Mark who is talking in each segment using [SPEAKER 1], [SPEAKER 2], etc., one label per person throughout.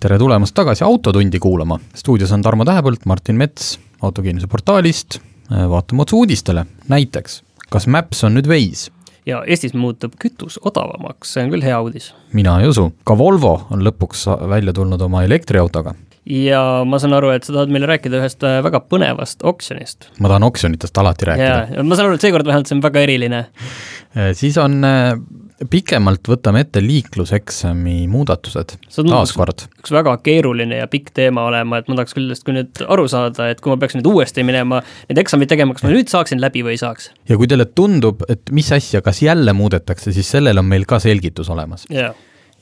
[SPEAKER 1] tere tulemast tagasi Autotundi kuulama, stuudios on Tarmo Tähepõld, Martin Mets autokeenuse portaalist, vaatame otsa uudistele, näiteks kas Maps on nüüd veis?
[SPEAKER 2] ja Eestis muutub kütus odavamaks, see on küll hea uudis.
[SPEAKER 1] mina ei usu, ka Volvo on lõpuks välja tulnud oma elektriautoga.
[SPEAKER 2] ja ma saan aru, et sa tahad meile rääkida ühest äh, väga põnevast oksjonist.
[SPEAKER 1] ma tahan oksjonitest alati rääkida.
[SPEAKER 2] ma saan aru, et seekord vähemalt see on väga eriline.
[SPEAKER 1] siis on äh, pikemalt võtame ette liikluseksami muudatused, taaskord.
[SPEAKER 2] üks väga keeruline ja pikk teema olema, et ma tahaks küll küll nüüd aru saada, et kui ma peaks nüüd uuesti minema neid eksameid tegema, kas ma nüüd saaksin läbi või ei saaks?
[SPEAKER 1] ja kui teile tundub, et mis asja, kas jälle muudetakse, siis sellel on meil ka selgitus olemas
[SPEAKER 2] yeah..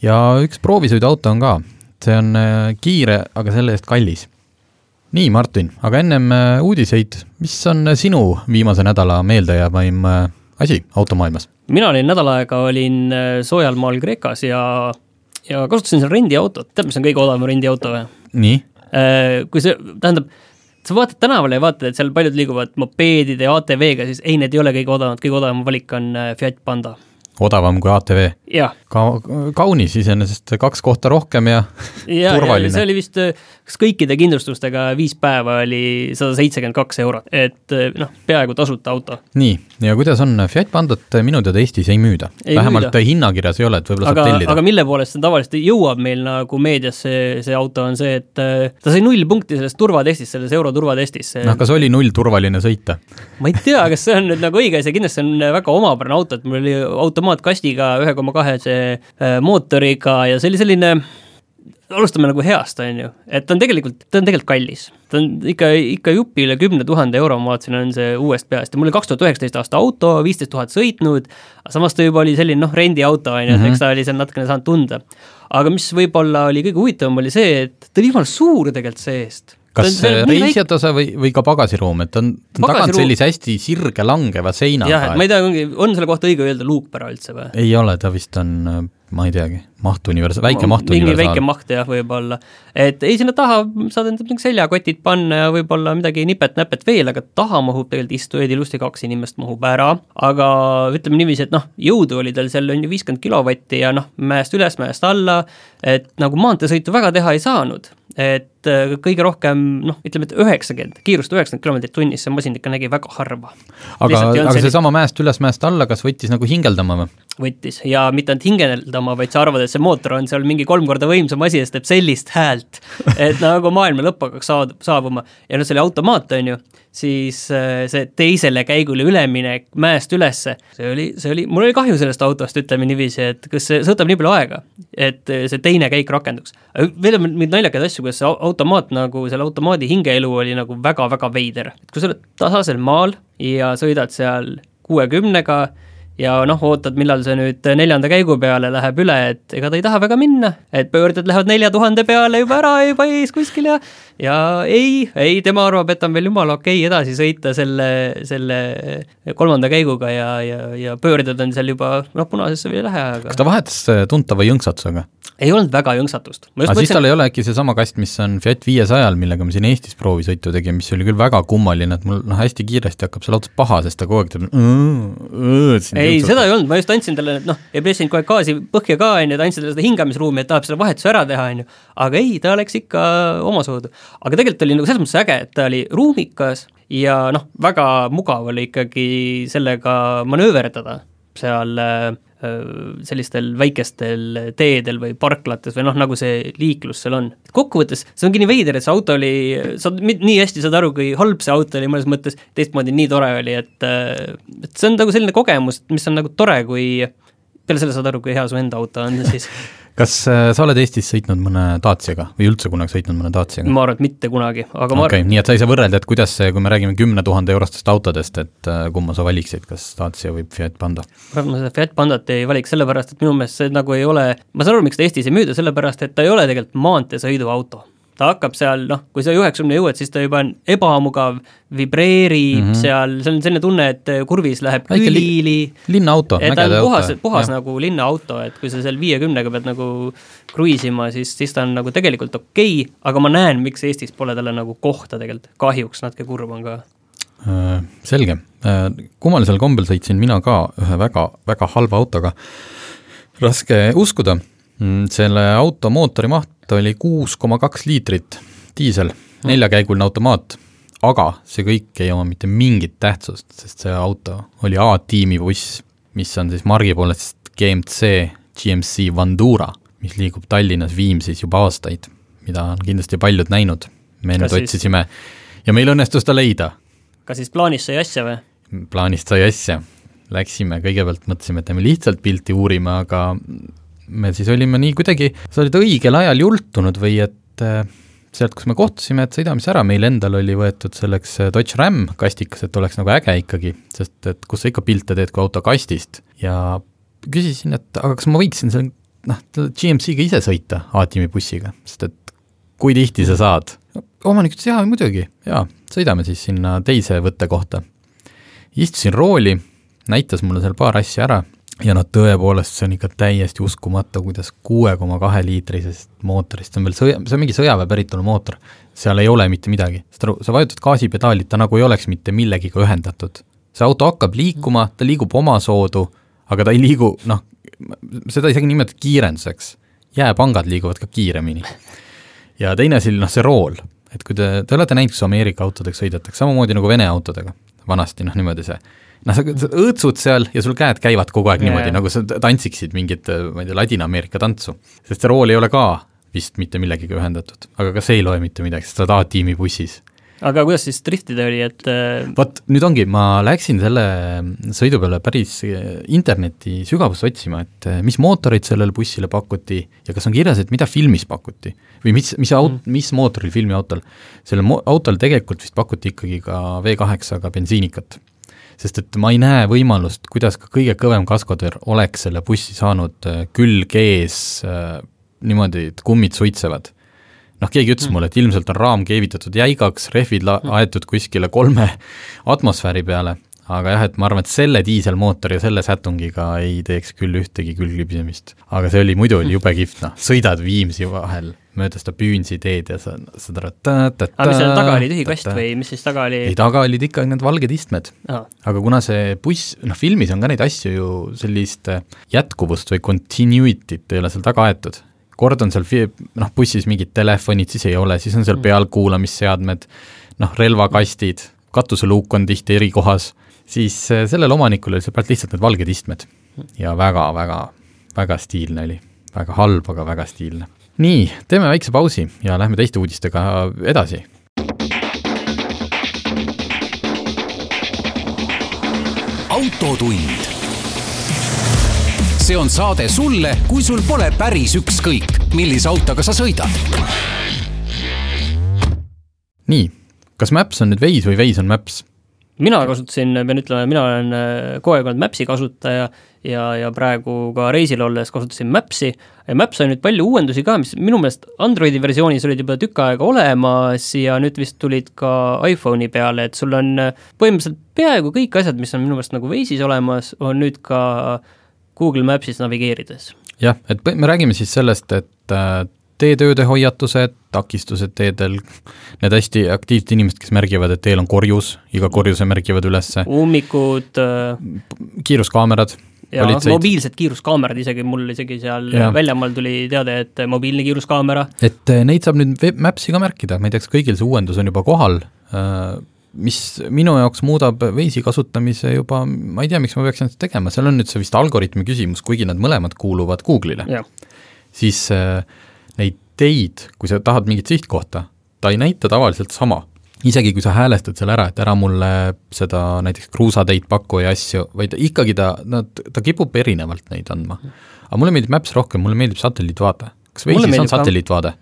[SPEAKER 1] ja üks proovisõiduauto on ka, see on äh, kiire, aga selle eest kallis. nii, Martin, aga ennem äh, uudiseid, mis on sinu viimase nädala meeldejäävaim asi automaailmas?
[SPEAKER 2] mina olin nädal aega, olin äh, soojal maal Kreekas ja, ja kasutasin seal rendiautot, tead, mis on kõige odavam rendiauto või?
[SPEAKER 1] nii?
[SPEAKER 2] Äh, kui see, tähendab, sa vaatad tänavale ja vaatad, et seal paljud liiguvad mopeedide ja ATV-ga, siis ei, need ei ole kõige odavamad, kõige odavam valik on äh, Fiat Panda
[SPEAKER 1] odavam kui ATV. ka kaunis iseenesest, kaks kohta rohkem ja, ja turvaline.
[SPEAKER 2] see oli vist, kas kõikide kindlustustega viis päeva oli sada seitsekümmend kaks eurot, et noh, peaaegu tasuta auto.
[SPEAKER 1] nii, ja kuidas on, Fiat Pandat minu teada Eestis ei müüda, vähemalt müüda. hinnakirjas ei ole, et võib-olla saab tellida.
[SPEAKER 2] aga mille poolest see tavaliselt jõuab meil nagu meediasse, see auto on see, et ta sai null punkti sellest turvatestist, selles euro turvatestis.
[SPEAKER 1] noh, kas oli null turvaline sõita?
[SPEAKER 2] ma ei tea, kas see on nüüd nagu õige asi, kindlasti on väga omapärane auto, et mul oli auto automaatkastiga, ühe koma kahese äh, mootoriga ja see oli selline alustame nagu heast, on ju, et ta on tegelikult, ta on tegelikult kallis. ta on ikka, ikka jupi üle kümne tuhande euro, ma vaatasin, on see uuest peast ja mul oli kaks tuhat üheksateist aasta auto, viisteist tuhat sõitnud, samas ta juba oli selline noh, rendiauto, on ju, et mhm. eks ta oli seal natukene saanud tunda. aga mis võib-olla oli kõige huvitavam, oli see, et ta oli jumala suur tegelikult see-eest
[SPEAKER 1] kas reisijatasa või, või ka pagasiruum, et ta on, ta on tagant sellise hästi sirge langeva seinaga?
[SPEAKER 2] jah, et ma ei tea, on selle kohta õige öelda luukpära üldse või?
[SPEAKER 1] ei ole, ta vist on ma ei teagi, maht universa-, väike maht
[SPEAKER 2] mingi väike maht jah, võib-olla. et ei, sinna taha saad endale seljakotid panna ja võib-olla midagi nipet-näpet veel, aga taha mahub tegelikult istujaid ilusti kaks inimest mahub ära, aga ütleme niiviisi, et noh, jõudu oli tal seal on ju viiskümmend kilovatti ja noh, mäest üles, mäest alla, et nagu maanteesõitu väga teha ei saanud et äh, kõige rohkem noh, ütleme, et üheksakümmend, kiirust üheksakümmend kilomeetrit tunnis, see masin ikka nägi väga harva.
[SPEAKER 1] aga, aga seesama mäest üles, mäest alla, kas võttis nagu hingeldama või?
[SPEAKER 2] Võttis ja mitte ainult hingeldama, vaid sa arvad, et see mootor on seal mingi kolm korda võimsam asi ja siis teeb sellist häält, et nagu maailma lõpp hakkaks saad-, saabuma. ja noh, see oli automaat, on ju, siis äh, see teisele käigule üleminek mäest ülesse, see oli, see oli, mul oli kahju sellest autost, ütleme niiviisi, et kas see, see võtab nii palju aega, et äh, see teine käik rakenduks. veel on mingeid naljakaid asju, kuidas see automaat nagu, selle automaadi hingeelu oli nagu väga-väga veider. kui sa oled tasasel maal ja sõidad seal kuuekümnega, ja noh, ootad, millal see nüüd neljanda käigu peale läheb üle, et ega ta ei taha väga minna, et pöörded lähevad nelja tuhande peale juba ära juba ees kuskil ja ja ei, ei, tema arvab, et on veel jumala okei okay edasi sõita selle, selle kolmanda käiguga ja, ja, ja pöörded on seal juba noh, punasesse veel ei lähe, aga
[SPEAKER 1] kas ta vahetas tuntava jõnksatusega?
[SPEAKER 2] ei olnud väga jõnksatust.
[SPEAKER 1] aga mõtlesin... siis tal ei ole äkki seesama kast, mis on Fiat viiesajal, millega me siin Eestis proovisõitu tegime, mis oli küll väga kummaline, et mul noh, hästi kiiresti hakkab seal autos paha, sest ta kogu aeg teeb
[SPEAKER 2] ei, seda ei olnud, ma just andsin talle, noh, ei pressinud aeg gaasi põhja ka, on ju, ta andsin talle seda hingamisruumi, et tahab selle vahetuse ära teha, on ju, aga ei, ta läks ikka omasoodu. Aga tegelikult oli nagu selles mõttes äge, et ta oli ruumikas ja noh, väga mugav oli ikkagi sellega manööverdada seal äh, sellistel väikestel teedel või parklates või noh, nagu see liiklus seal on. kokkuvõttes see ongi nii veider, et see auto oli, sa nii hästi saad aru, kui halb see auto oli mõnes mõttes, teistmoodi nii tore oli, et et see on nagu selline kogemus, mis on nagu tore, kui peale selle saad aru, kui hea su enda auto on siis
[SPEAKER 1] kas äh, sa oled Eestis sõitnud mõne Daciaga või üldse kunagi sõitnud mõne Daciaga?
[SPEAKER 2] ma arvan, et mitte kunagi, aga
[SPEAKER 1] ma okei okay,, nii et sa ei saa võrrelda, et kuidas see, kui me räägime kümne tuhande eurostest autodest, et äh, kumma sa valiksid, kas Dacia või Fiat Panda?
[SPEAKER 2] ma arvan, ma seda Fiat Pandat ei valiks sellepärast, et minu meelest see nagu ei ole, ma saan aru, miks ta Eestis ei müüda, sellepärast et ta ei ole tegelikult maanteesõiduauto ta hakkab seal noh, kui sa üheksakümne jõuad, siis ta juba on ebamugav, vibreerib mm -hmm. seal, see on selline tunne, et kurvis läheb külili,
[SPEAKER 1] linnaauto,
[SPEAKER 2] et ta on puhas, puhas
[SPEAKER 1] Jah.
[SPEAKER 2] nagu linnaauto, et kui sa seal viiekümnega pead nagu kruiisima, siis, siis ta on nagu tegelikult okei okay,, aga ma näen, miks Eestis pole talle nagu kohta tegelikult, kahjuks natuke kurb on ka
[SPEAKER 1] Äh, selge, kummalisel kombel sõitsin mina ka ühe väga, väga halva autoga. raske uskuda, selle auto mootori maht oli kuus koma kaks liitrit, diisel, neljakäiguline automaat, aga see kõik ei oma mitte mingit tähtsust, sest see auto oli A-tiimi buss, mis on siis margi poolest GMC GMC Vandura, mis liigub Tallinnas Viimsis juba aastaid, mida on kindlasti paljud näinud. me nüüd otsisime ja meil õnnestus ta leida
[SPEAKER 2] kas siis plaanis sai asja või?
[SPEAKER 1] plaanist sai asja. Läksime, kõigepealt mõtlesime, et lähme lihtsalt pilti uurima, aga me siis olime nii kuidagi, sa olid õigel ajal jultunud või et äh, sealt, kus me kohtusime, et sõidame siis ära, meil endal oli võetud selleks äh, Dodge Ram kastikas, et oleks nagu äge ikkagi, sest et kus sa ikka pilte teed kui auto kastist. Ja küsisin, et aga kas ma võiksin selle noh, GMC-ga ise sõita A-tiimi bussiga, sest et kui tihti sa saad? omanik ütles jaa, muidugi, jaa, sõidame siis sinna teise võtte kohta istusin rooli, näitas mulle seal paar asja ära ja no tõepoolest, see on ikka täiesti uskumatu, kuidas kuue koma kahe liitrisest mootorist, see on veel sõja, see on mingi sõjaväe päritolu mootor, seal ei ole mitte midagi, saad aru, sa vajutad gaasipedaali, ta nagu ei oleks mitte millegiga ühendatud. see auto hakkab liikuma, ta liigub omasoodu, aga ta ei liigu, noh, seda isegi nimetada kiirenduseks, jääpangad liiguvad ka kiiremini. ja teine asi oli noh, see rool, et kui te, te olete näinud, kus Ameerika autodega sõidetakse, samamoodi nagu Vene autodega vanasti, noh niimoodi see, noh, sa õõtsud seal ja sul käed käivad kogu aeg
[SPEAKER 2] Jaa,
[SPEAKER 1] niimoodi, nagu sa tantsiksid mingit, ma ei tea, Ladina-Ameerika tantsu. sest see rool ei ole ka vist mitte millegagi ühendatud, aga ka see ei loe mitte midagi, sest sa oled A-tiimi bussis.
[SPEAKER 2] aga kuidas siis driftida oli, et äh,
[SPEAKER 1] vot nüüd ongi, ma läksin selle sõidu peale päris eh, interneti sügavusse otsima, et eh, mis mootoreid sellele bussile pakuti ja kas on kirjas, et mida filmis pakuti või mis, mis aut- mm., mis mootoril filmiautol. sellel mo-, autol tegelikult vist pakuti ikkagi ka V8-ga bensiinikat. Sest et ma ei näe võimalust, kuidas ka kõige kõvem kaskotöör oleks selle bussi saanud eh, külg ees eh, niimoodi, et kummid suitsevad. Noh, keegi ütles mulle, et ilmselt on raam keevitatud jäigaks, rehvid la-, aetud kuskile kolme atmosfääri peale, aga jah, et ma arvan, et selle diiselmootori ja selle sätungiga ei teeks küll ühtegi külglibisemist. aga see oli, muidu oli jube kihvt, noh, sõidad Viimsi vahel mööda seda Püünsi teed ja sa saad aru, ta-ta-ta
[SPEAKER 2] aga mis seal taga oli, tühi kast või mis siis taga oli?
[SPEAKER 1] Ei, taga olid ikka need valged istmed. Aga kuna see buss, noh filmis on ka neid asju ju, sellist äh, jätkuvust või continuity't ei ole seal taga aetud. kord on seal fi-, noh bussis mingid telefonid, siis ei ole, siis on seal pealkuulamisseadmed, noh relvakastid, katuseluuk on tihti eri kohas, siis äh, sellel omanikul oli sealt lihtsalt need valged istmed ja väga-väga, väga stiilne oli, väga halb, aga väga stiilne. nii, teeme väikse pausi ja lähme teiste uudistega edasi
[SPEAKER 3] autotund. see on saade sulle, kui sul pole päris ükskõik, millise autoga sa sõidad.
[SPEAKER 1] nii, kas Maps on nüüd Waze või Waze on Maps?
[SPEAKER 2] Mina kasutasin, pean ütlema, mina olen äh, kogu aeg olnud Maps'i kasutaja ja, ja praegu ka reisil olles kasutasin Maps'i Maps sai nüüd palju uuendusi ka, mis minu meelest Androidi versioonis olid juba tükk aega olemas ja nüüd vist tulid ka iPhone'i peale, et sul on äh, põhimõtteliselt peaaegu kõik asjad, mis on minu meelest nagu Waze'is olemas, on nüüd ka Google Maps'is navigeerides.
[SPEAKER 1] jah, et me räägime siis sellest, et äh, teetööde hoiatused, takistused teedel, need hästi aktiivsed inimesed, kes märgivad, et teel on korjus, iga korjuse märgivad ülesse,
[SPEAKER 2] ummikud äh,
[SPEAKER 1] kiiruskaamerad,
[SPEAKER 2] ja
[SPEAKER 1] politseid,
[SPEAKER 2] mobiilsed kiiruskaamerad isegi, mul isegi seal
[SPEAKER 1] Jah.
[SPEAKER 2] väljamaal tuli teade, et mobiilne kiiruskaamera.
[SPEAKER 1] Et äh, neid saab nüüd Web Maps'i ka märkida, ma ei tea, kas kõigil see uuendus on juba kohal, mis minu jaoks muudab Waze'i kasutamise juba, ma ei tea, miks ma peaksin seda tegema, seal on nüüd see vist algoritmi küsimus, kuigi nad mõlemad kuuluvad Google'ile. siis äh, neid teid, kui sa tahad mingit sihtkohta, ta ei näita tavaliselt sama. isegi kui sa häälestad selle ära, et ära mulle seda näiteks kruusateid paku ja asju, vaid ikkagi ta, t- ta kipub erinevalt neid andma. aga mulle meeldib Maps rohkem, mulle meeldib satelliitvaade. kas Waze'is on satelliitvaade?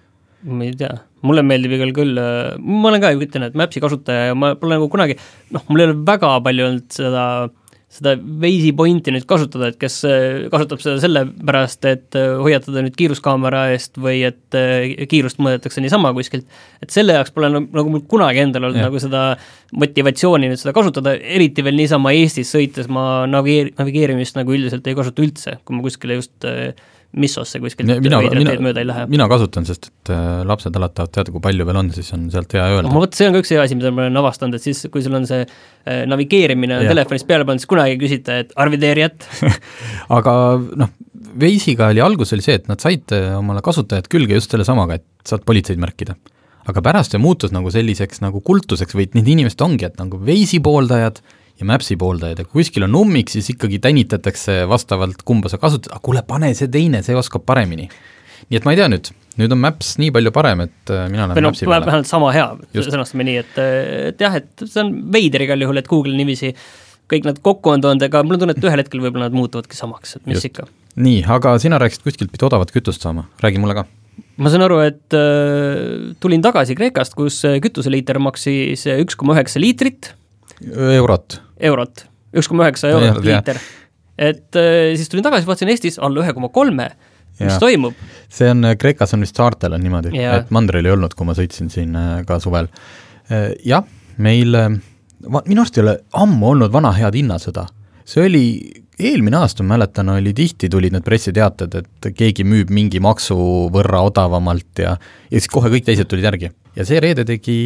[SPEAKER 2] ma ei tea, mulle meeldib igal küll, ma olen ka ju ütlen, et Maps'i kasutaja ja ma pole nagu kunagi noh, mul ei ole väga palju olnud seda seda Waze'i pointi nüüd kasutada, et kes äh, kasutab seda sellepärast, et äh, hoiatada nüüd kiiruskaamera eest või et äh, kiirust mõõdetakse niisama kuskilt, et selle jaoks pole nagu, nagu mul kunagi endal olnud ja. nagu seda motivatsiooni nüüd seda kasutada, eriti veel niisama Eestis sõites ma navigeer-, navigeerimist nagu üldiselt ei kasuta üldse, kui ma kuskile just äh, Missosse kuskilt
[SPEAKER 1] mina, mina,
[SPEAKER 2] mööda ei lähe.
[SPEAKER 1] mina kasutan, sest et äh, lapsed alati tahavad teada, kui palju veel on, siis on sealt hea öelda.
[SPEAKER 2] vot, see on ka üks hea asi, mida ma olen avastanud, et siis, kui sul on see äh, navigeerimine on telefonist peale pandud, siis kunagi ei küsita, et arvideerijat
[SPEAKER 1] aga noh, Waze'iga oli algus oli see, et nad said äh, omale kasutajad külge just sellesamaga, et saad politseid märkida. aga pärast see muutus nagu selliseks nagu kultuseks või et need inimesed ongi, et nagu Waze'i pooldajad ja Maps'i pooldajaid ja kui kuskil on ummik, siis ikkagi tänitatakse vastavalt, kumba sa kasutad, aga kuule, pane see teine, see oskab paremini. nii et ma ei tea nüüd, nüüd on Maps nii palju parem, et äh, mina lähen
[SPEAKER 2] no,
[SPEAKER 1] Maps'i peale.
[SPEAKER 2] vähemalt sama hea, sõnastame nii, et, et jah, et see on veider igal juhul, et Google niiviisi kõik nad kokku on toonud, aga mul on tunne, et ühel hetkel võib-olla nad muutuvadki samaks, et mis Just. ikka.
[SPEAKER 1] nii, aga sina rääkisid kuskilt pidi odavat kütust saama, räägi mulle ka
[SPEAKER 2] ma saan aru, et äh, tulin tagasi Kreekast, kus kütuseliiter maksis üks koma üheksa liitrit.
[SPEAKER 1] eurot
[SPEAKER 2] eurot, üks koma üheksa eurot liiter. et äh, siis tulin tagasi, vaatasin Eestis alla ühe koma kolme, mis toimub?
[SPEAKER 1] see on, äh, Kreekas on vist saartel on niimoodi, et mandril ei olnud, kui ma sõitsin siin äh, ka suvel. jah, meil, minu arust ei ole ammu olnud vana head hinnasõda. see oli eelmine aasta, ma mäletan, oli tihti tulid need pressiteated, et keegi müüb mingi maksu võrra odavamalt ja ja siis kohe kõik teised tulid järgi. ja see reede tegi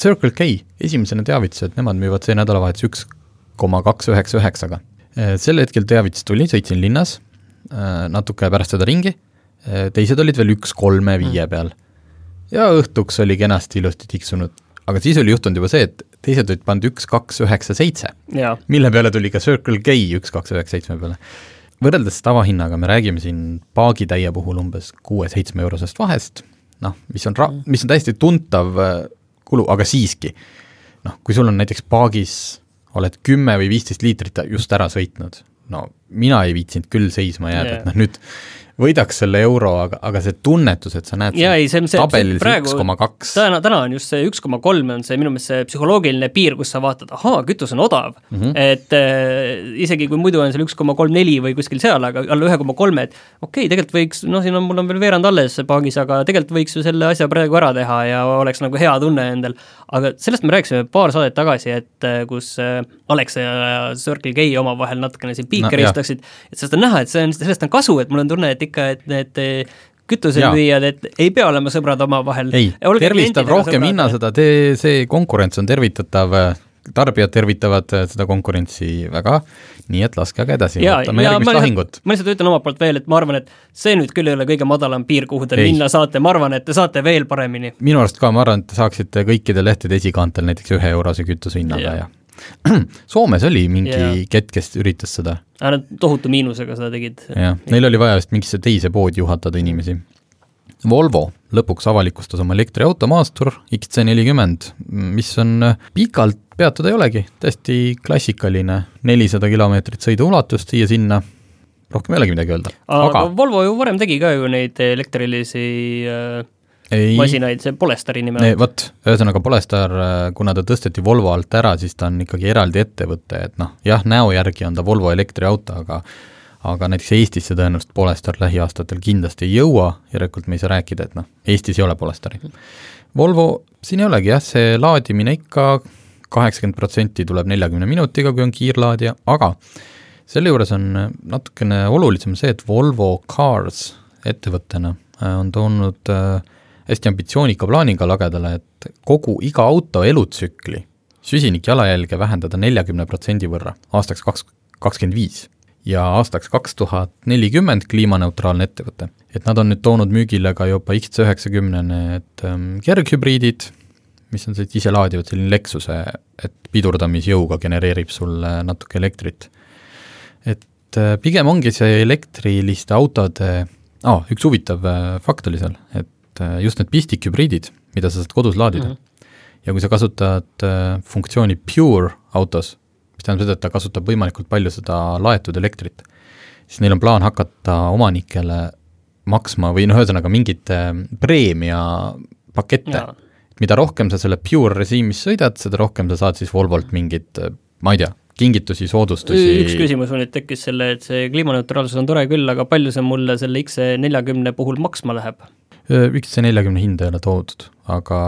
[SPEAKER 1] Circle K esimesena teavitas, et nemad müüvad see nädalavahetus üks koma kaks üheksa üheksaga. Äh, sel hetkel teavitus tuli, sõitsin linnas äh, natuke pärast seda ringi, äh, teised olid veel üks kolme viie mm. peal. ja õhtuks oli kenasti ilusti tiksunud, aga siis oli juhtunud juba see, et teised olid pannud üks, kaks, üheksa, seitse, mille peale tuli ka Circle K üks, kaks, üheksa, seitsme peale. võrreldes tavahinnaga me räägime siin paagitäie puhul umbes kuue-seitsme eurosest vahest, noh, mis on ra-, mm. mis on täiesti tuntav kulu, aga siiski, noh, kui sul on näiteks paagis, oled kümme või viisteist liitrit just ära sõitnud, no mina ei viitsinud küll seisma jääda yeah., et noh, nüüd võidaks selle euro, aga, aga see tunnetus, et sa näed
[SPEAKER 2] ja, ei, see, see,
[SPEAKER 1] tabelil see üks koma kaks.
[SPEAKER 2] täna, täna on just see üks koma kolm on see minu meelest see psühholoogiline piir, kus sa vaatad, ahaa, kütus on odav mm, -hmm. et äh, isegi kui muidu on seal üks koma kolm neli või kuskil seal, aga alla ühe koma kolme, et okei okay,, tegelikult võiks, noh, siin on, mul on veel veerand alles paagis, aga tegelikult võiks ju selle asja praegu ära teha ja oleks nagu hea tunne endal. aga sellest me rääkisime paar saadet tagasi, et äh, kus äh, Alexa ja Circle K omavahel natukene siin piike no, ristaksid, et sellest on näha, et see on, sellest on kasu, et mul on tunne, et et ikka, et need eh, kütusemüüjad, et ei pea olema sõbrad omavahel.
[SPEAKER 1] ei, tervistab rohkem hinnasõda, tee, see konkurents on tervitatav, tarbijad tervitavad seda konkurentsi väga, nii et laske aga edasi, vaatame järgmist lahingut.
[SPEAKER 2] ma lihtsalt ütlen omalt poolt veel, et ma arvan, et see nüüd küll ei ole kõige madalam piir, kuhu te ei. minna saate, ma arvan, et te saate veel paremini.
[SPEAKER 1] minu arust ka, ma arvan, et te saaksite kõikide lehtede esikaantel näiteks ühe eurose kütuse hinnaga ja, ja Soomes oli mingi yeah. kett, kes üritas seda.
[SPEAKER 2] Nad tohutu miinusega seda tegid.
[SPEAKER 1] jah, neil oli vaja vist mingisse teise poodi juhatada inimesi. Volvo lõpuks avalikustas oma elektriauto Maastur XC40, mis on pikalt peatuda ei olegi, täiesti klassikaline, nelisada kilomeetrit sõiduulatust siia-sinna, rohkem ei olegi midagi öelda.
[SPEAKER 2] aga Volvo ju varem tegi ka ju neid elektrilisi äh ei, masinaid, see Polestari nime all.
[SPEAKER 1] vot, ühesõnaga Polestar, äh, kuna ta tõsteti Volvo alt ära, siis ta on ikkagi eraldi ettevõte, et noh, jah, näo järgi on ta Volvo elektriauto, aga aga näiteks Eestisse tõenäoliselt Polestar lähiaastatel kindlasti ei jõua, järelikult me ei saa rääkida, et noh, Eestis ei ole Polestari. Volvo, siin ei olegi jah, see laadimine ikka kaheksakümmend protsenti tuleb neljakümne minutiga, kui on kiirlaadija, aga selle juures on natukene olulisem see, et Volvo Cars ettevõttena äh, on toonud äh, hästi ambitsioonika plaaniga lagedale, et kogu iga auto elutsükli süsinikjalajälge vähendada neljakümne protsendi võrra aastaks kaks, kakskümmend viis ja aastaks kaks tuhat nelikümmend kliimaneutraalne ettevõte. et nad on nüüd toonud müügile ka juba X90 need ähm, kerghübriidid, mis on sellised iselaadivad, selline Lexuse, et pidurdamisjõuga genereerib sulle natuke elektrit. et äh, pigem ongi see elektriliste autode, ah,, üks huvitav äh, fakt oli seal, et et äh, just need pistikhübriidid, mida sa saad kodus laadida mm, -hmm. ja kui sa kasutad äh, funktsiooni Pure autos, mis tähendab seda, et ta kasutab võimalikult palju seda laetud elektrit, siis neil on plaan hakata omanikele maksma või noh, ühesõnaga mingit äh, preemiapakette, mida rohkem sa selle Pure režiimis sõidad, seda rohkem sa saad siis Volvolt mingit ma ei tea, kingitusi,
[SPEAKER 2] üks
[SPEAKER 1] soodustusi.
[SPEAKER 2] küsimus mul nüüd tekkis selle, et see kliimaneutraalsus on tore küll, aga palju see mulle selle X40 puhul maksma läheb?
[SPEAKER 1] XC40 hinda ei ole toodud, aga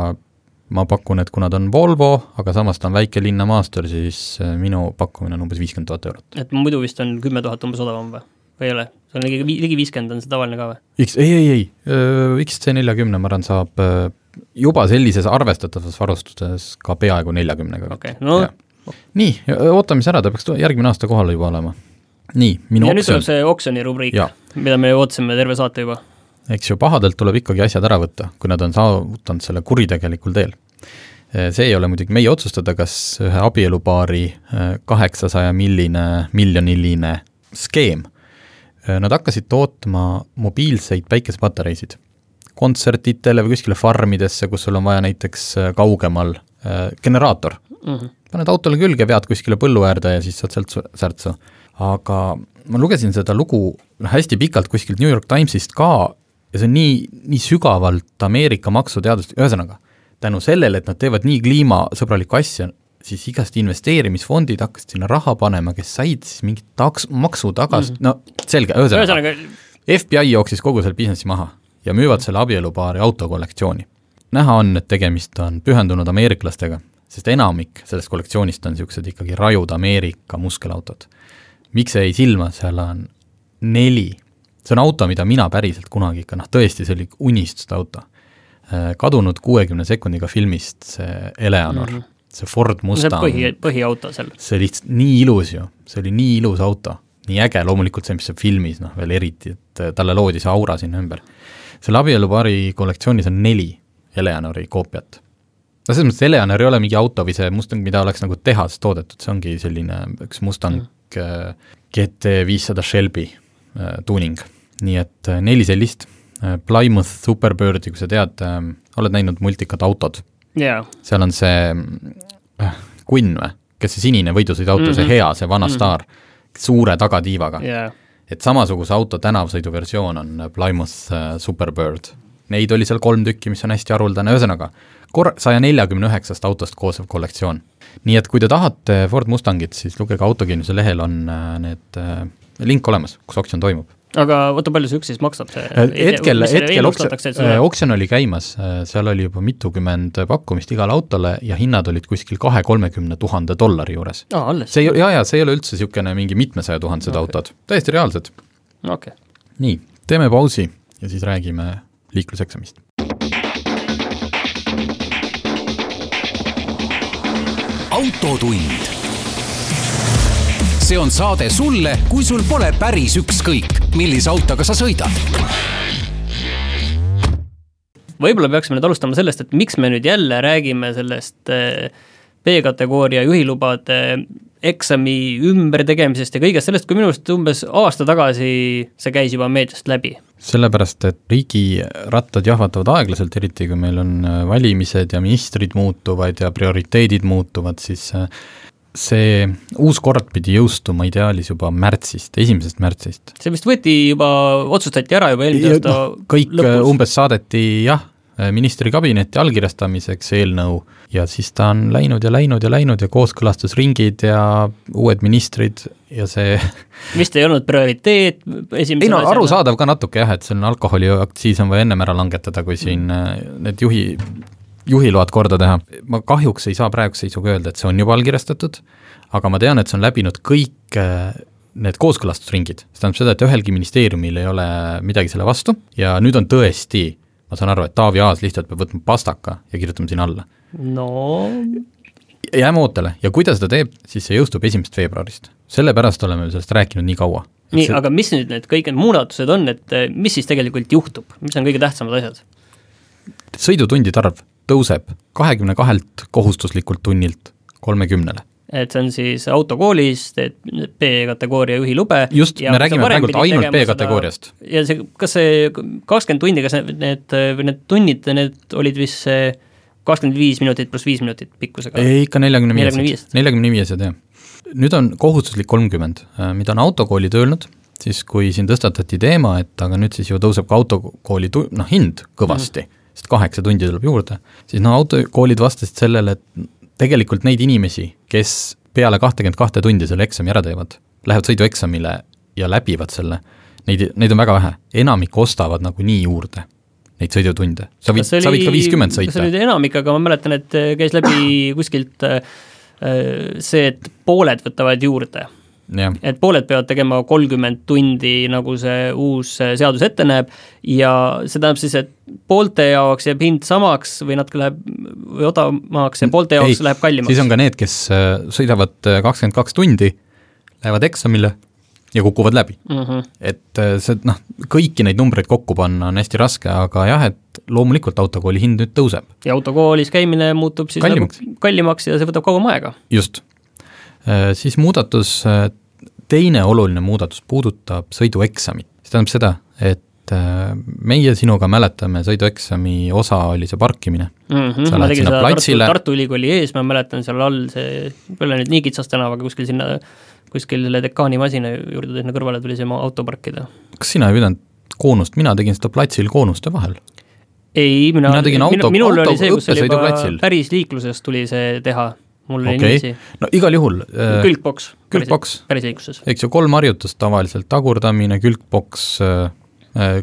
[SPEAKER 1] ma pakun, et kuna ta on Volvo, aga samas ta on väikelinna maastur, siis minu pakkumine on umbes viiskümmend tuhat eurot.
[SPEAKER 2] et muidu vist on kümme tuhat umbes odavam või? või ei ole? see on ligi, ligi viiskümmend on see tavaline ka või?
[SPEAKER 1] X, ei, ei, ei, XC40 ma arvan, saab juba sellises arvestatavas varustuses ka peaaegu neljakümnega.
[SPEAKER 2] okei okay., no ja.
[SPEAKER 1] nii, ootame siis ära, ta peaks järgmine aasta kohal juba olema. nii, minu
[SPEAKER 2] ja nüüd
[SPEAKER 1] oksjon
[SPEAKER 2] tuleb see oksjoni rubriik mida me ootasime terve saate juba.
[SPEAKER 1] Eks ju, pahadelt tuleb ikkagi asjad ära võtta, kui nad on saavutanud selle kuritegelikul teel. see ei ole muidugi meie otsustada, kas ühe abielupaari kaheksasaja milline, miljoniline skeem, nad hakkasid tootma mobiilseid päikesepatareisid kontsertidele või kuskile farmidesse, kus sul on vaja näiteks kaugemal generaator
[SPEAKER 2] mm. -hmm.
[SPEAKER 1] paned autole külge, vead kuskile põllu äärde ja siis saad sealt su- särtsu. aga ma lugesin seda lugu hästi pikalt kuskilt New York Timesist ka ja see on nii, nii sügavalt Ameerika maksuteadust, ühesõnaga, tänu sellele, et nad teevad nii kliimasõbralikku asja, siis igast investeerimisfondid hakkasid sinna raha panema, kes said siis mingit taks-, maksu tagasi mm, -hmm. no selge, ühesõnaga, FBI jooksis kogu selle businessi maha ja müüvad selle abielupaari autokollektsiooni. näha on, et tegemist on pühendunud ameeriklastega, sest enamik sellest kollektsioonist on niisugused ikkagi rajud Ameerika muskelautod. miks see jäi silma, seal on neli, see on auto, mida mina päriselt kunagi ikka, noh tõesti, see oli unistuste auto. kadunud kuuekümne sekundiga filmist see Eleanor mm, -hmm. see Ford
[SPEAKER 2] Mhm. see
[SPEAKER 1] Mustang
[SPEAKER 2] põhi, põhiauto seal.
[SPEAKER 1] see oli lihtsalt nii ilus ju, see oli nii ilus auto, nii äge, loomulikult see, mis see filmis noh, veel eriti, et äh, talle loodi see aura sinna ümber. selle abielupaari kollektsioonis on neli Eleonori koopiat. no selles mõttes Eleonor ei ole mingi auto või see Mustang, mida oleks nagu tehas toodetud, see ongi selline üks Mustang mm. GT viissada Shelby äh, tuuning. Nii et äh, neli sellist äh, Plymouth Superbirdi, kui sa tead äh,, oled näinud multikat Autod
[SPEAKER 2] jaa,
[SPEAKER 1] seal on see äh, Quinn või, kes see sinine võidusõiduauto mm, -hmm. see
[SPEAKER 2] Mhm.
[SPEAKER 1] hea, see vana mm -hmm. staar, suure tagatiivaga.
[SPEAKER 2] jaa.
[SPEAKER 1] et samasuguse auto tänavasõidu versioon on Plymouth äh, Superbird. Neid oli seal kolm tükki, mis on hästi haruldane, ühesõnaga kor-, saja neljakümne üheksast autost koosnev kollektsioon. nii et kui te tahate Ford Mustangit, siis lugege autokindluse lehel on äh, need äh, link olemas, kus oksjon toimub.
[SPEAKER 2] Aga oota, palju see üks siis maksab, see
[SPEAKER 1] hetkel,
[SPEAKER 2] selle
[SPEAKER 1] hetkel
[SPEAKER 2] ennustatakse, et
[SPEAKER 1] oksjon, oli käimas, seal oli juba mitukümmend pakkumist igale autole ja hinnad olid kuskil kahe-kolmekümne tuhande dollari juures. see ei, jaa, jaa, see ei ole üldse niisugune mingi mitmesaja tuhandesed okay. autod, täiesti reaalsed.
[SPEAKER 2] okei.
[SPEAKER 1] nii, teeme pausi ja siis räägime liikluseksamist.
[SPEAKER 3] autotund. see on saade sulle, kui sul pole päris ükskõik, millise autoga sa sõidad.
[SPEAKER 2] võib-olla peaksime nüüd alustama sellest, et miks me nüüd jälle räägime sellest eh, B-kategooria juhilubade eksami ümbertegemisest ja kõigest sellest, kui minu arust umbes aasta tagasi see käis juba meediast läbi.
[SPEAKER 1] sellepärast, et riigirattad jahvatavad aeglaselt, eriti kui meil on äh, valimised ja ministrid muutuvad ja prioriteedid muutuvad, siis see uus kord pidi jõustuma ideaalis juba märtsist, esimesest märtsist.
[SPEAKER 2] see vist võeti juba, otsustati ära juba eelmise aasta
[SPEAKER 1] noh, kõik äh, umbes saadeti jah, ministri kabinetti allkirjastamiseks eelnõu ja siis ta on läinud ja läinud ja läinud ja kooskõlastusringid ja uued ministrid ja see
[SPEAKER 2] vist ei olnud prioriteet esimese
[SPEAKER 1] ei no arusaadav ka natuke jah, et see on alkoholiaktsiis on vaja ennem ära langetada, kui siin äh, need juhi, juhiload korda teha. ma kahjuks ei saa praeguse seisuga öelda, et see on juba allkirjastatud, aga ma tean, et see on läbinud kõik äh, need kooskõlastusringid, see tähendab seda, et ühelgi ministeeriumil ei ole midagi selle vastu ja nüüd on tõesti, ma saan aru, et Taavi Aas lihtsalt peab võtma pastaka ja kirjutama sinna alla.
[SPEAKER 2] no
[SPEAKER 1] jääme ootele ja kui ta seda teeb, siis see jõustub esimesest veebruarist. sellepärast oleme sellest rääkinud nii kaua.
[SPEAKER 2] nii, aga mis nüüd need kõik need muudatused on, et eh, mis siis tegelikult juhtub, mis on kõige tähtsamad asjad?
[SPEAKER 1] sõidutundide arv tõuseb kahekümne kahelt kohustuslikult tunnilt kolmekümnele.
[SPEAKER 2] et see on siis autokoolis, teed B-kategooria juhilube
[SPEAKER 1] just, me räägime praegult ainult B-kategooriast.
[SPEAKER 2] ja see, kas see kakskümmend tundi, kas need, need, tunnid, need olid vist see kakskümmend viis minutit pluss viis minutit pikkusega?
[SPEAKER 1] ei, ikka neljakümne
[SPEAKER 2] 45-sed.
[SPEAKER 1] viiesed, neljakümne viiesed, jah. nüüd on kohustuslik kolmkümmend, mida on autokoolid öelnud, siis kui siin tõstatati teema, et aga nüüd siis ju tõuseb ka autokooli tu-, noh hind kõvasti mm, -hmm. Sest kaheksa tundi tuleb juurde, siis no autokoolid vastasid sellele, et tegelikult neid inimesi, kes peale kahtekümmet kahte tundi selle eksami ära teevad, lähevad sõidueksamile ja läbivad selle, neid, neid on väga vähe, enamik ostavad nagunii juurde neid sõidutunde. sa võid, sa võid ka viiskümmend sõita.
[SPEAKER 2] see oli enamik, aga ma mäletan, et käis läbi kuskilt äh, see, et pooled võtavad juurde et pooled peavad tegema kolmkümmend tundi, nagu see uus seadus ette näeb, ja see tähendab siis, et poolte jaoks jääb hind samaks või natuke läheb või odavamaks ja poolte jaoks Ei, läheb kallimaks.
[SPEAKER 1] siis on ka need, kes äh, sõidavad äh, kakskümmend kaks tundi, lähevad eksamile ja kukuvad läbi mm. -hmm. et äh, see noh, kõiki neid numbreid kokku panna on hästi raske, aga jah, et loomulikult autokooli hind nüüd tõuseb.
[SPEAKER 2] ja autokoolis käimine muutub siis kallimaks, nagu kallimaks ja see võtab kauem aega.
[SPEAKER 1] just siis muudatus, äh, teine oluline muudatus puudutab sõidueksamit, see tähendab seda, et äh, meie sinuga mäletame, sõidueksami osa oli see parkimine
[SPEAKER 2] mm. -hmm, ma tegin seda platsile. Tartu, Tartu Ülikooli ees, ma mäletan seal all see, pole nüüd nii kitsas tänav, aga kuskil sinna, kuskil selle dekaani masina juurde sinna kõrvale tuli see auto parkida.
[SPEAKER 1] kas sina ei pidanud koonust, mina tegin seda platsil koonuste vahel
[SPEAKER 2] ei, mina,
[SPEAKER 1] mina tegin auto,
[SPEAKER 2] minul auto, oli see, kus oli juba päris liikluses tuli see teha mul oli okay. niiviisi.
[SPEAKER 1] no igal juhul
[SPEAKER 2] äh, külgboks.
[SPEAKER 1] külgboks.
[SPEAKER 2] päris liikluses.
[SPEAKER 1] eks ju, kolm harjutust tavaliselt, tagurdamine, külgboks äh,, äh,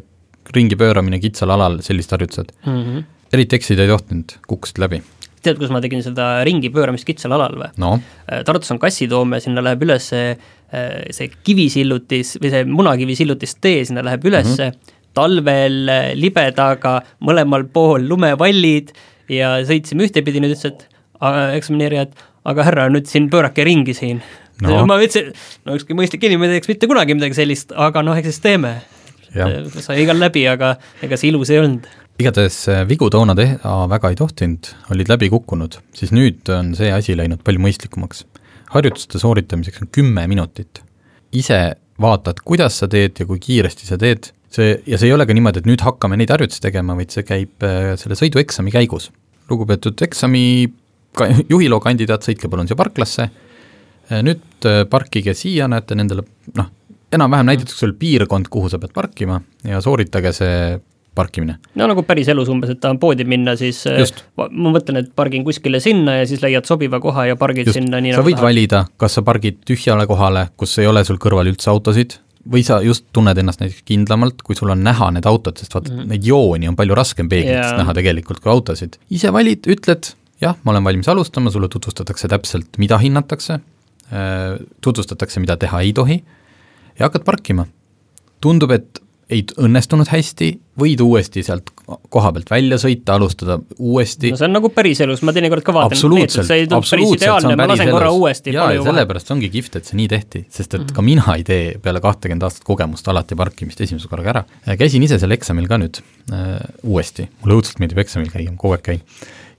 [SPEAKER 1] ringi pööramine kitsal alal, sellised harjutused mm. -hmm. eriti eksida ei tohtinud, kukkusid läbi.
[SPEAKER 2] tead, kus ma tegin seda ringi pööramist kitsal alal või
[SPEAKER 1] no.?
[SPEAKER 2] Äh, Tartus on kassitoom ja sinna läheb üles see, äh, see kivisillutis või see munakivisillutis tee, sinna läheb ülesse mm, -hmm. talvel libedaga mõlemal pool lumevallid ja sõitsime ühtepidi, nüüd ütles, et eksamineerija, et aga härra, nüüd siin pöörake ringi siin no.. ma ütlesin, no ükski mõistlik inimene ei teeks mitte kunagi midagi sellist, aga noh, eks siis teeme. sai igal läbi, aga ega see ilus ei olnud
[SPEAKER 1] igatahes äh, vigu toona teha väga ei tohtinud, olid läbi kukkunud, siis nüüd on see asi läinud palju mõistlikumaks. harjutuste sooritamiseks on kümme minutit. ise vaatad, kuidas sa teed ja kui kiiresti sa teed, see, ja see ei ole ka niimoodi, et nüüd hakkame neid harjutusi tegema, vaid see käib äh, selle sõidueksami käigus. lugupeetud eksami ka juhiloo kandidaat, sõitke palun siia parklasse, nüüd äh, parkige siia, näete nendele noh, enam-vähem näidatakse sulle piirkond, kuhu sa pead parkima ja sooritage see parkimine.
[SPEAKER 2] no nagu päriselus umbes, et tahad poodi minna, siis äh, Just. ma mõtlen, et pargin kuskile sinna ja siis leiad sobiva koha ja pargid Just. sinna nii
[SPEAKER 1] sa nagu võid tahad. valida, kas sa pargid tühjale kohale, kus ei ole sul kõrval üldse autosid, või sa just tunned ennast näiteks kindlamalt, kui sul on näha need autod, sest vaata mm, -hmm. neid jooni on palju raskem peeglitest yeah. näha tegelikult kui autosid. ise valid, ütled, jah, ma olen valmis alustama, sulle tutvustatakse täpselt, mida hinnatakse, äh, tutvustatakse, mida teha ei tohi, ja hakkad parkima. tundub, et ei õnnestunud hästi, võid uuesti sealt koha pealt välja sõita, alustada uuesti.
[SPEAKER 2] no see on nagu päriselus, ma teinekord ka vaatan,
[SPEAKER 1] absoluutselt,
[SPEAKER 2] see ei tundu päris ideaalne, ma lasen korra uuesti.
[SPEAKER 1] jaa, ja sellepärast ongi kihvt, et see nii tehti, sest et mm -hmm. ka mina ei tee peale kahtekümmet aastat kogemust alati parkimist esimese korraga ära. käisin ise seal eksamil ka nüüd äh, uuesti, mulle õudselt meeldib eksamil käia, kogu aeg käin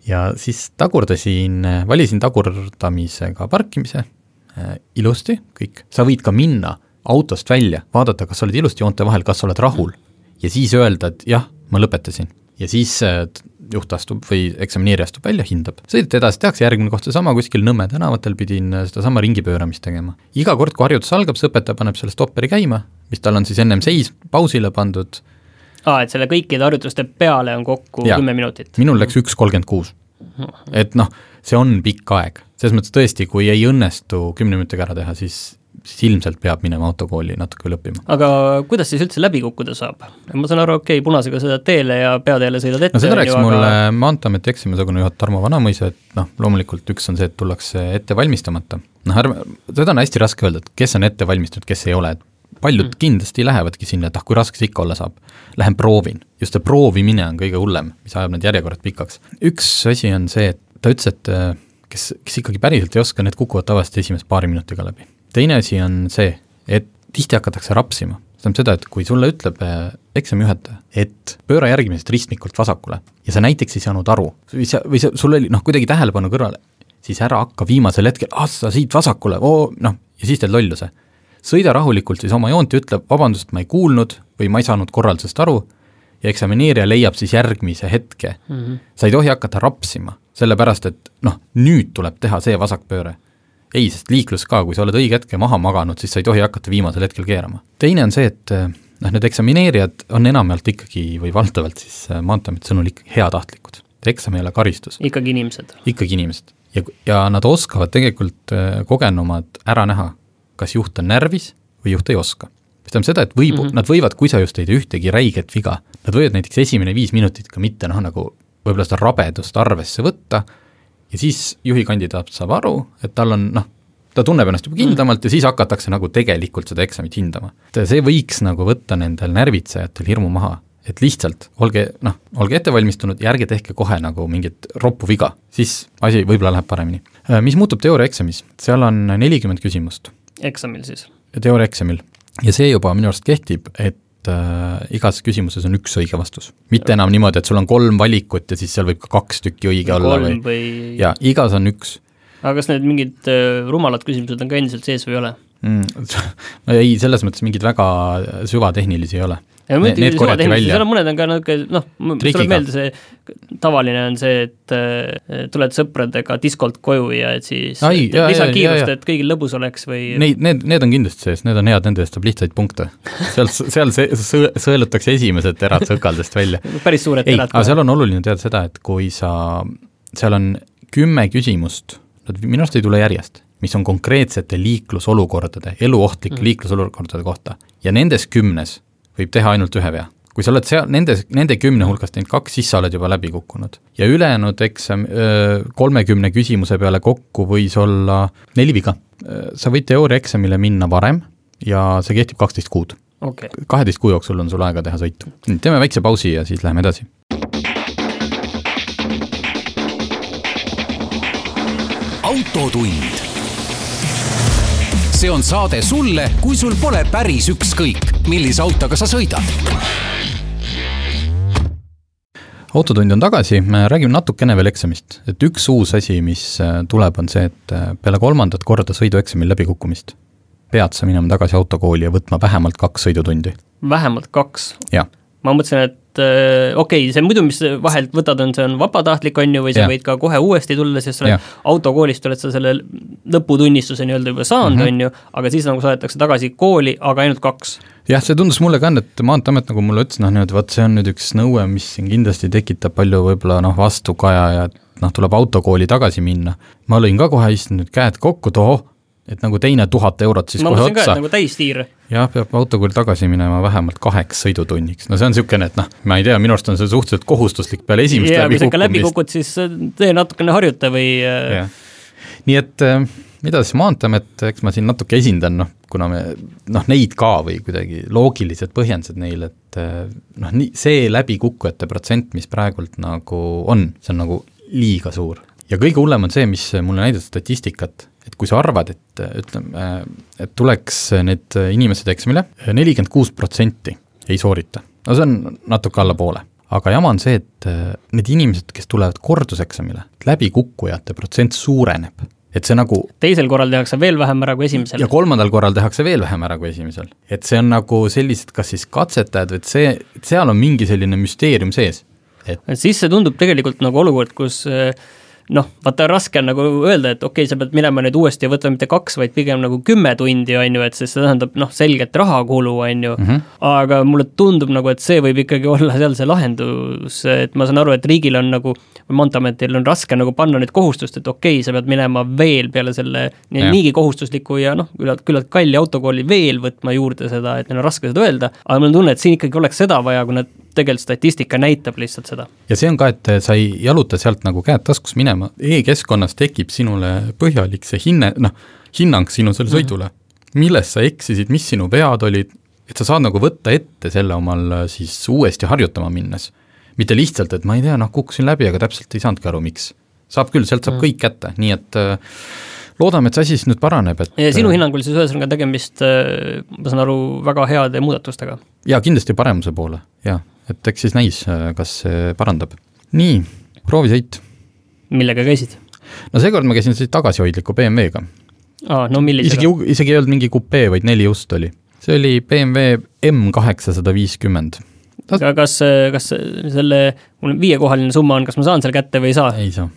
[SPEAKER 1] ja siis tagurdasin, valisin tagurdamisega parkimise äh, ilusti, kõik, sa võid ka minna autost välja, vaadata, kas sa oled ilusti joonte vahel, kas sa oled rahul ja siis öelda, et jah, ma lõpetasin. ja siis äh, juht astub või eksamineerija astub välja, hindab. sõidate edasi, tehakse järgmine koht seesama kuskil Nõmme tänavatel, pidin äh, sedasama ringipööramist tegema. iga kord, kui harjutus algab, see õpetaja paneb selle stopperi käima, mis tal on siis ennem seis, pausile pandud
[SPEAKER 2] aa, et selle kõikide harjutuste peale on kokku kümme minutit?
[SPEAKER 1] minul läks üks kolmkümmend kuus. et noh, see on pikk aeg, selles mõttes tõesti, kui ei õnnestu kümne minutiga ära teha, siis siis ilmselt peab minema autokooli natuke veel õppima.
[SPEAKER 2] aga kuidas siis üldse läbi kukkuda saab? ma saan aru, okei okay,, punasega sõidad teele ja peateele sõidad ette.
[SPEAKER 1] no seda rääkis mulle aga... Maanteeameti eksamiosakonnajuht Tarmo Vanamõisa, et noh, loomulikult üks on see, et tullakse ette valmistamata. noh, ärme, seda on hästi raske öelda, et kes on ette valmistatud, kes ei ole, et paljud mm. kindlasti lähevadki sinna, et ah, kui raske see ikka olla saab. Lähen proovin, just see proovimine on kõige hullem, mis ajab need järjekorrad pikaks. üks asi on see, et ta ütles, et äh, kes, kes ikkagi päriselt ei oska, need kukuvad tavaliselt esimese paari minutiga läbi. teine asi on see, et tihti hakatakse rapsima, see tähendab seda, et kui sulle ütleb äh, eksamijuhataja, et pööra järgmisest ristmikult vasakule ja sa näiteks ei saanud aru või sa, või sa, sul oli noh, kuidagi tähelepanu kõrvale, siis ära hakka viimasel hetkel, ah sa siit vasakule, oo noh, ja siis teed lolluse sõida rahulikult siis oma joont ja ütle, vabandust, ma ei kuulnud või ma ei saanud korraldusest aru, ja eksamineerija leiab siis järgmise hetke mm. -hmm. sa ei tohi hakata rapsima, sellepärast et noh, nüüd tuleb teha see vasakpööre. ei, sest liiklus ka, kui sa oled õige hetke maha maganud, siis sa ei tohi hakata viimasel hetkel keerama. teine on see, et noh, need eksamineerijad on enamjaolt ikkagi või valdavalt siis Maanteeameti sõnul ikkagi heatahtlikud. eksam ei ole karistus.
[SPEAKER 2] ikkagi inimesed?
[SPEAKER 1] ikkagi inimesed. ja, ja nad oskavad tegelikult äh, kogenumad ära näha, kas juht on närvis või juht ei oska. mis tähendab seda, et võib mm, -hmm. nad võivad, kui sa just ei tee ühtegi räiget viga, nad võivad näiteks esimene viis minutit ka mitte noh, nagu võib-olla seda rabedust arvesse võtta ja siis juhi kandidaat saab aru, et tal on noh, ta tunneb ennast juba kindlamalt mm. ja siis hakatakse nagu tegelikult seda eksamit hindama. see võiks nagu võtta nendel närvitsejatel hirmu maha et lihtsalt olge noh, olge ettevalmistunud ja ärge tehke kohe nagu mingit roppu viga, siis asi võib-olla läheb paremini. Mis muutub teooriaeksamis, seal on nelikümmend küsimust.
[SPEAKER 2] Eksamil siis?
[SPEAKER 1] teooriaeksamil ja see juba minu arust kehtib, et äh, igas küsimuses on üks õige vastus. mitte enam niimoodi, et sul on kolm valikut ja siis seal võib ka kaks tükki õige
[SPEAKER 2] kolm
[SPEAKER 1] olla või,
[SPEAKER 2] või...
[SPEAKER 1] jaa, igas on üks.
[SPEAKER 2] aga kas need mingid äh, rumalad küsimused on ka endiselt sees või ei ole
[SPEAKER 1] mm,? ei, selles mõttes mingeid väga süvatehnilisi ei ole
[SPEAKER 2] ja ne, need korjati välja. seal on mõned on ka niisugune noh, mul tuleb meelde see tavaline on see, et äh, tuled sõpradega diskolt koju ja et siis Ai, et, lisa kiirust, et kõigil lõbus oleks või
[SPEAKER 1] Neid, need, need on kindlasti sees, need on head, nende eest saab lihtsaid punkte. seal, seal see, sõelutakse esimesed terad sõkaldest välja
[SPEAKER 2] päris suured terad.
[SPEAKER 1] aga seal on oluline teada seda, et kui sa, seal on kümme küsimust, nad minu arust ei tule järjest, mis on konkreetsete liiklusolukordade, eluohtlike mm. liiklusolukordade kohta ja nendes kümnes võib teha ainult ühe vea. kui sa oled seal, nendes, nende kümne hulgast teinud kaks, siis sa oled juba läbi kukkunud. ja ülejäänud eksam, kolmekümne küsimuse peale kokku võis olla neli viga. sa võid teooriaeksamile minna varem ja see kehtib kaksteist kuud
[SPEAKER 2] okay..
[SPEAKER 1] kaheteist kuu jooksul on sul aega teha sõitu. teeme väikse pausi ja siis läheme edasi.
[SPEAKER 3] autotund see on saade sulle, kui sul pole päris ükskõik, millise autoga sa sõidad.
[SPEAKER 1] autotund on tagasi, me räägime natukene veel eksamist, et üks uus asi, mis äh, tuleb, on see, et äh, peale kolmandat korda sõidueksamil läbikukkumist pead sa minema tagasi autokooli ja võtma vähemalt kaks sõidutundi.
[SPEAKER 2] vähemalt kaks? ma mõtlesin, et okei okay,, see muidu, mis vahelt võtad, on, see on vabatahtlik, on ju, või sa ja. võid ka kohe uuesti tulla, sest sa oled autokoolist, oled sa selle lõputunnistuse nii-öelda juba saanud mm, -hmm. on ju, aga siis nagu saadetakse tagasi kooli, aga ainult kaks.
[SPEAKER 1] jah, see tundus mulle ka, et Maanteeamet nagu mulle ütles, noh niimoodi, vot see on nüüd üks nõue, mis siin kindlasti tekitab palju võib-olla noh, vastukaja ja noh, tuleb autokooli tagasi minna. ma lõin ka kohe, istun nüüd käed kokku, et ohoh, et nagu teine tuhat eurot siis ma kohe otsa.
[SPEAKER 2] nagu täistiir.
[SPEAKER 1] Jah, peab autokooli tagasi minema vähemalt kaheks sõidutunniks, no see on niisugune, et noh, ma ei tea, minu arust on see suhteliselt kohustuslik peale esimest
[SPEAKER 2] läbi kukkumist. läbi kukud, siis tee natukene harjuta või
[SPEAKER 1] äh, nii et äh, mida siis Maanteeamet, eks ma siin natuke esindan, noh, kuna me noh, neid ka või kuidagi loogilised põhjendused neile, et äh, noh, nii see läbikukkujate protsent, mis praegult nagu on, see on nagu liiga suur. ja kõige hullem on see, mis mulle näitas statistikat et kui sa arvad, et ütleme, et tuleks need inimesed eksamile, nelikümmend kuus protsenti ei soorita, no see on natuke alla poole. aga jama on see, et need inimesed, kes tulevad korduseksamile, läbikukkujate protsent suureneb et see nagu
[SPEAKER 2] teisel korral tehakse veel vähem ära kui esimesel.
[SPEAKER 1] ja kolmandal korral tehakse veel vähem ära kui esimesel. et see on nagu sellised, kas siis katsetajad, et see, seal on mingi selline müsteerium sees,
[SPEAKER 2] et siis see tundub tegelikult nagu olukord, kus äh, noh, vaata raske on nagu öelda, et okei okay,, sa pead minema nüüd uuesti ja võtma mitte kaks, vaid pigem nagu kümme tundi, on ju, et sest see tähendab noh, selget rahakulu, on ju mm, -hmm. aga mulle tundub nagu, et see võib ikkagi olla seal see lahendus, et ma saan aru, et riigil on nagu, või Maanteeametil on raske nagu panna nüüd kohustust, et okei okay,, sa pead minema veel peale selle ja. niigi kohustusliku ja noh, küllalt, küllalt kalli autokooli veel võtma juurde seda, et neil on raske seda öelda, aga mul on tunne, et siin ikkagi oleks seda vaja, kui nad tegelikult statistika näitab lihtsalt seda.
[SPEAKER 1] ja see on ka, et sa ei jaluta sealt nagu käed taskus minema e, e-keskkonnas tekib sinule põhjalik see hinne, noh, hinnang sinu sellele mhm. sõidule, milles sa eksisid, mis sinu vead olid, et sa saad nagu võtta ette selle omal siis uuesti harjutama minnes. mitte lihtsalt, et ma ei tea, noh, kukkusin läbi, aga täpselt ei saanudki aru, miks. saab küll, sealt saab mm. kõik kätte, nii et äh, loodame, et see asi siis nüüd paraneb, et
[SPEAKER 2] ja sinu hinnangul siis ühesõnaga tegemist, äh, ma saan aru, väga heade muudatustega?
[SPEAKER 1] jaa, kindlasti paremuse poole, jaa et eks siis näis, kas see parandab. nii, proovisõit.
[SPEAKER 2] millega käisid?
[SPEAKER 1] no seekord ma käisin siis tagasihoidliku BMW-ga.
[SPEAKER 2] aa, no millisega?
[SPEAKER 1] isegi, isegi ei olnud mingi kupee, vaid neli ust oli. see oli BMW M kaheksasada viiskümmend.
[SPEAKER 2] Aga kas, kas selle, mul viiekohaline summa on, kas ma saan selle kätte või ei saa?
[SPEAKER 1] ei saa.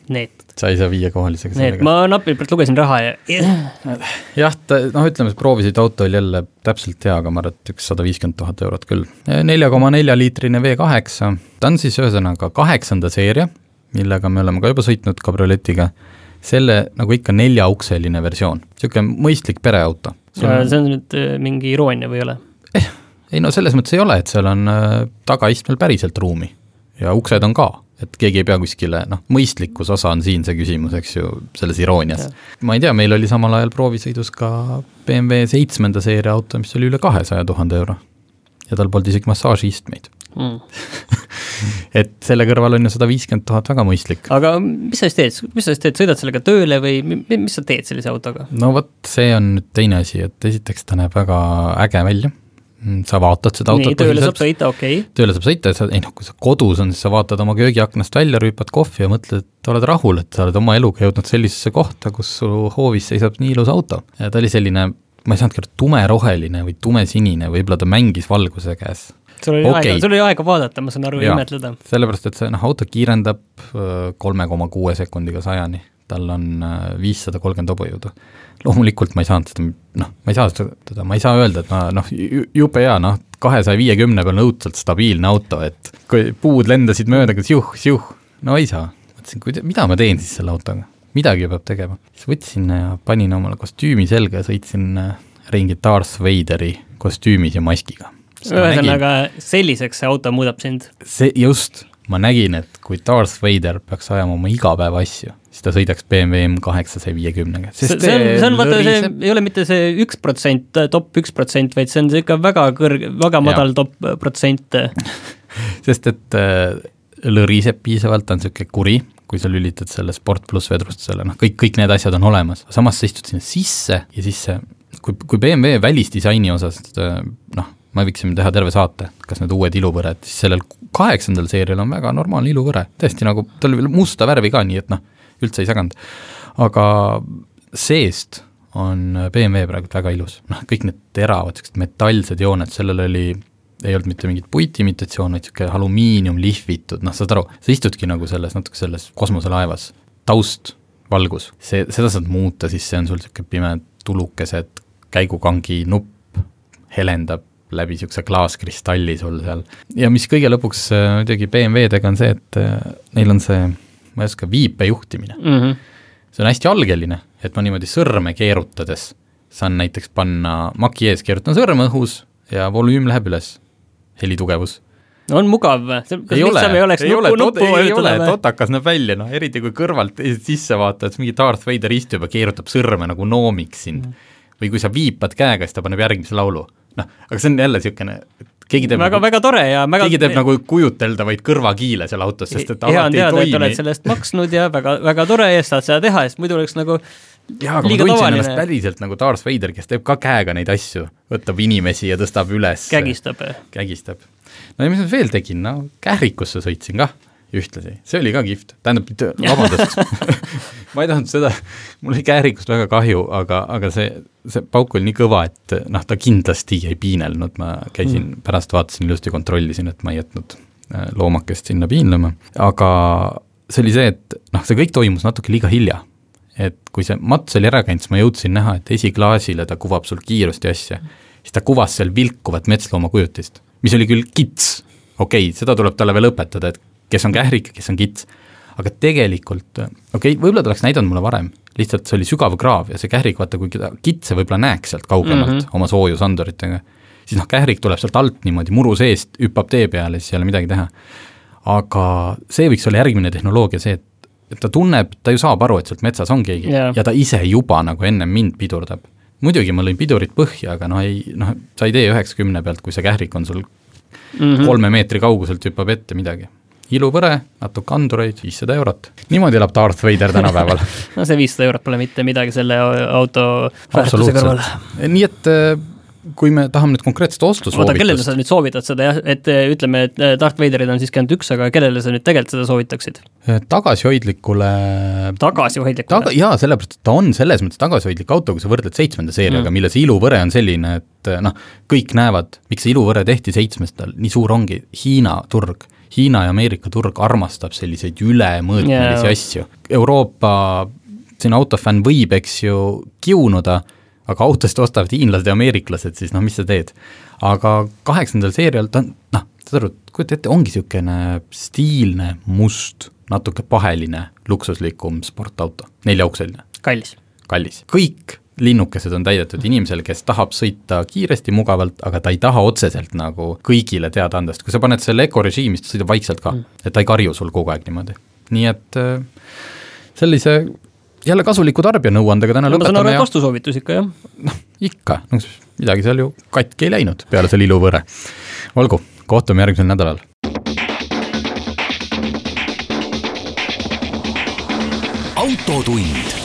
[SPEAKER 1] Sa ei saa viiekohalisega
[SPEAKER 2] sellega. ma napilt lugesin raha ja
[SPEAKER 1] jah, ta noh, ütleme, et proovisid auto oli jälle täpselt hea, aga ma arvan, et üks sada viiskümmend tuhat eurot küll. nelja koma nelja liitrine V kaheksa, ta on siis ühesõnaga kaheksanda seeria, millega me oleme ka juba sõitnud kabrioletiga, selle nagu ikka neljaukseline versioon, niisugune mõistlik pereauto.
[SPEAKER 2] see on nüüd äh, mingi iroonia või ei ole?
[SPEAKER 1] Ei no selles mõttes ei ole, et seal on äh, tagaistmel päriselt ruumi ja uksed on ka, et keegi ei pea kuskile, noh, mõistlikkus osa on siin see küsimus, eks ju, selles iroonias. ma ei tea, meil oli samal ajal proovisõidus ka BMW seitsmenda seeria auto, mis oli üle kahesaja tuhande euro. ja tal polnud isegi massaažiistmeid mm. et selle kõrval on ju sada viiskümmend tuhat väga mõistlik.
[SPEAKER 2] aga mis sa siis teed, mis sa siis teed, sõidad sellega tööle või mis sa teed sellise autoga?
[SPEAKER 1] no vot, see on nüüd teine asi, et esiteks ta näeb väga äge välja sa vaatad seda autot.
[SPEAKER 2] nii, tööle saab sõita, okei okay..
[SPEAKER 1] tööle saab sõita, sa, ei noh, kui sa kodus on, siis sa vaatad oma köögiaknast välja, rüüpad kohvi ja mõtled, et oled rahul, et sa oled oma eluga jõudnud sellisesse kohta, kus su hoovis seisab nii ilus auto. ja ta oli selline, ma ei saanudki aru, tumeroheline või tumesinine, võib-olla ta mängis valguse käes.
[SPEAKER 2] sul oli okay. aega, sul oli aega vaadata, ma saan aru, ja imetleda.
[SPEAKER 1] sellepärast, et see noh, auto kiirendab äh, kolme koma kuue sekundiga sajani, tal on äh, viissada kolmkümmend hobujõudu loomulikult ma ei saanud seda, noh, ma ei saa seda, ma ei saa öelda, et ma noh, jube hea, noh, kahesaja viiekümne peal on õudselt stabiilne auto, et kui puud lendasid mööda, siuh, siuh, no ei saa. mõtlesin, kuida-, mida ma teen siis selle autoga, midagi peab tegema. siis võtsin ja panin omale kostüümi selga ja sõitsin äh, ringi Darth Vaderi kostüümis ja maskiga.
[SPEAKER 2] ühesõnaga, selliseks see auto muudab sind?
[SPEAKER 1] see, just, ma nägin, et kui Darth Vader peaks ajama oma igapäevaasju siis ta sõidaks BMW M kaheksasaja viiekümnega.
[SPEAKER 2] see on, see on vaata, see ei ole mitte see üks protsent, top üks protsent, vaid see on ikka väga kõrge, väga madal ja. top protsent
[SPEAKER 1] sest et äh, lõriseb piisavalt, ta on niisugune kuri, kui sa lülitad selle Sport pluss vedrustusele, noh, kõik, kõik need asjad on olemas, samas sa istud sinna sisse ja siis see, kui, kui BMW välisdisaini osas äh, noh, me võiksime teha terve saate, kas need uued iluvõred, siis sellel kaheksandal seerial on väga normaalne iluvõre, tõesti nagu, ta oli veel musta värvi ka, nii et noh, üldse ei seganud. aga seest on BMW praegu väga ilus, noh kõik need teravad, niisugused metallsed jooned, sellel oli ei olnud mitte mingit puitimitatsioon, vaid niisugune alumiinium lihvitud, noh, saad aru, sa istudki nagu selles, natuke selles kosmoselaevas, taust, valgus, see, seda saad muuta, siis see on sul niisugune pime tulukesed, käigukangi nupp helendab läbi niisuguse klaaskristalli sul seal. ja mis kõige lõpuks äh, muidugi BMW-dega on see, et äh, neil on see ma ei oska, viipejuhtimine mm. -hmm. see on hästi algeline, et ma niimoodi sõrme keerutades saan näiteks panna maki ees, keerutan sõrme õhus ja volüüm läheb üles, helitugevus
[SPEAKER 2] no on mugav või? kas lihtsam
[SPEAKER 1] ole,
[SPEAKER 2] ei oleks
[SPEAKER 1] ei nuppu, ole, nuppu ei ole, totakas näeb välja, noh eriti kui kõrvalt sisse vaatad, siis mingi Darth Vader istub ja keerutab sõrme nagu noomiks sind mm. või kui sa viipad käega, siis ta paneb järgmise laulu. noh, aga see on jälle niisugune, keegi teeb
[SPEAKER 2] väga nagu,, väga tore ja väga
[SPEAKER 1] keegi teeb nagu kujuteldavaid kõrvakiile seal autos, sest et
[SPEAKER 2] hea on teada, et oled selle eest maksnud ja väga, väga tore ja saad seda teha, sest muidu oleks nagu
[SPEAKER 1] jaa, aga ma tundsin ennast päriselt nagu Darth Vader, kes teeb ka käega neid asju, võtab inimesi ja tõstab üles.
[SPEAKER 2] kägistab.
[SPEAKER 1] kägistab. no ja mis ma veel tegin, no kährikusse sõitsin kah ühtlasi, see oli ka kihvt, tähendab, vabandust. Ma ei tahtnud seda, mul oli käärikust väga kahju, aga, aga see, see pauk oli nii kõva, et noh, ta kindlasti ei piinelnud, ma käisin mm., pärast vaatasin ilusti, kontrollisin, et ma ei jätnud äh, loomakest sinna piinlema, aga see oli see, et noh, see kõik toimus natuke liiga hilja. et kui see mats oli ära käinud, siis ma jõudsin näha, et esiklaasile ta kuvab sul kiirust ja asja, siis ta kuvas seal vilkuvat metslooma kujutist, mis oli küll kits, okei okay,, seda tuleb talle veel õpetada, et kes on kährik ja kes on kits. aga tegelikult, okei okay,, võib-olla ta oleks näidanud mulle varem, lihtsalt see oli sügav kraav ja see kährik, vaata kui kitse võib-olla näeks sealt kaugemalt mm -hmm. oma soojusanduritega, siis noh, kährik tuleb sealt alt niimoodi muru seest, hüppab tee peale, siis ei ole midagi teha. aga see võiks olla järgmine tehnoloogia, see, et et ta tunneb, ta ju saab aru, et sealt metsas on keegi yeah. ja ta ise juba nagu ennem mind pidurdab. muidugi ma lõin pidurit põhja, aga noh, ei noh, sa ei tee üheksakümne pealt, kui see kährik on sul mm -hmm. kolme meetri kauguselt hüppab ette midagi iluvõre, natuke andureid, viissada eurot. niimoodi elab Darth Vader tänapäeval
[SPEAKER 2] no see viissada eurot pole mitte midagi selle auto väärtuse kõrval.
[SPEAKER 1] nii et äh, kui me tahame nüüd konkreetset ostusoovitust oota,
[SPEAKER 2] kellele sa nüüd soovitad seda jah, et äh, ütleme, et Darth Vaderid on siiski ainult üks, aga kellele sa nüüd tegelikult seda soovitaksid?
[SPEAKER 1] tagasihoidlikule
[SPEAKER 2] tagasihoidlikule
[SPEAKER 1] taga, jaa, sellepärast, et ta on selles mõttes tagasihoidlik auto, kui sa võrdled seitsmenda seeriaga mm., mille see iluvõre on selline, et noh, kõik näevad, miks see iluvõre tehti seitsmestel, nii suur ongi Hiina turg Hiina ja Ameerika turg armastab selliseid ülemõõtmelisi yeah. asju. Euroopa siin autofänn võib, eks ju, kiunuda, aga autost ostavad hiinlased ja ameeriklased, siis noh, mis sa teed. aga kaheksandal seerial ta on, noh, saad aru, kujuta ette, ongi niisugune stiilne must natuke paheline, luksuslikum sportauto, neljaukseline,
[SPEAKER 2] kallis.
[SPEAKER 1] kallis. kõik linnukesed on täidetud inimesel, kes tahab sõita kiiresti, mugavalt, aga ta ei taha otseselt nagu kõigile teada anda, sest kui sa paned selle ökorežiimi, siis ta sõidab vaikselt ka mm., et ta ei karju sul kogu aeg niimoodi. nii et äh, sellise jälle kasuliku tarbijanõuandega täna
[SPEAKER 2] ma saan
[SPEAKER 1] lõpetame
[SPEAKER 2] aru, et
[SPEAKER 1] ja
[SPEAKER 2] vastusoovitus ikka, jah?
[SPEAKER 1] noh, ikka, no midagi seal ju katki ei läinud peale selle iluvõre. olgu, kohtume järgmisel nädalal.
[SPEAKER 3] autotund.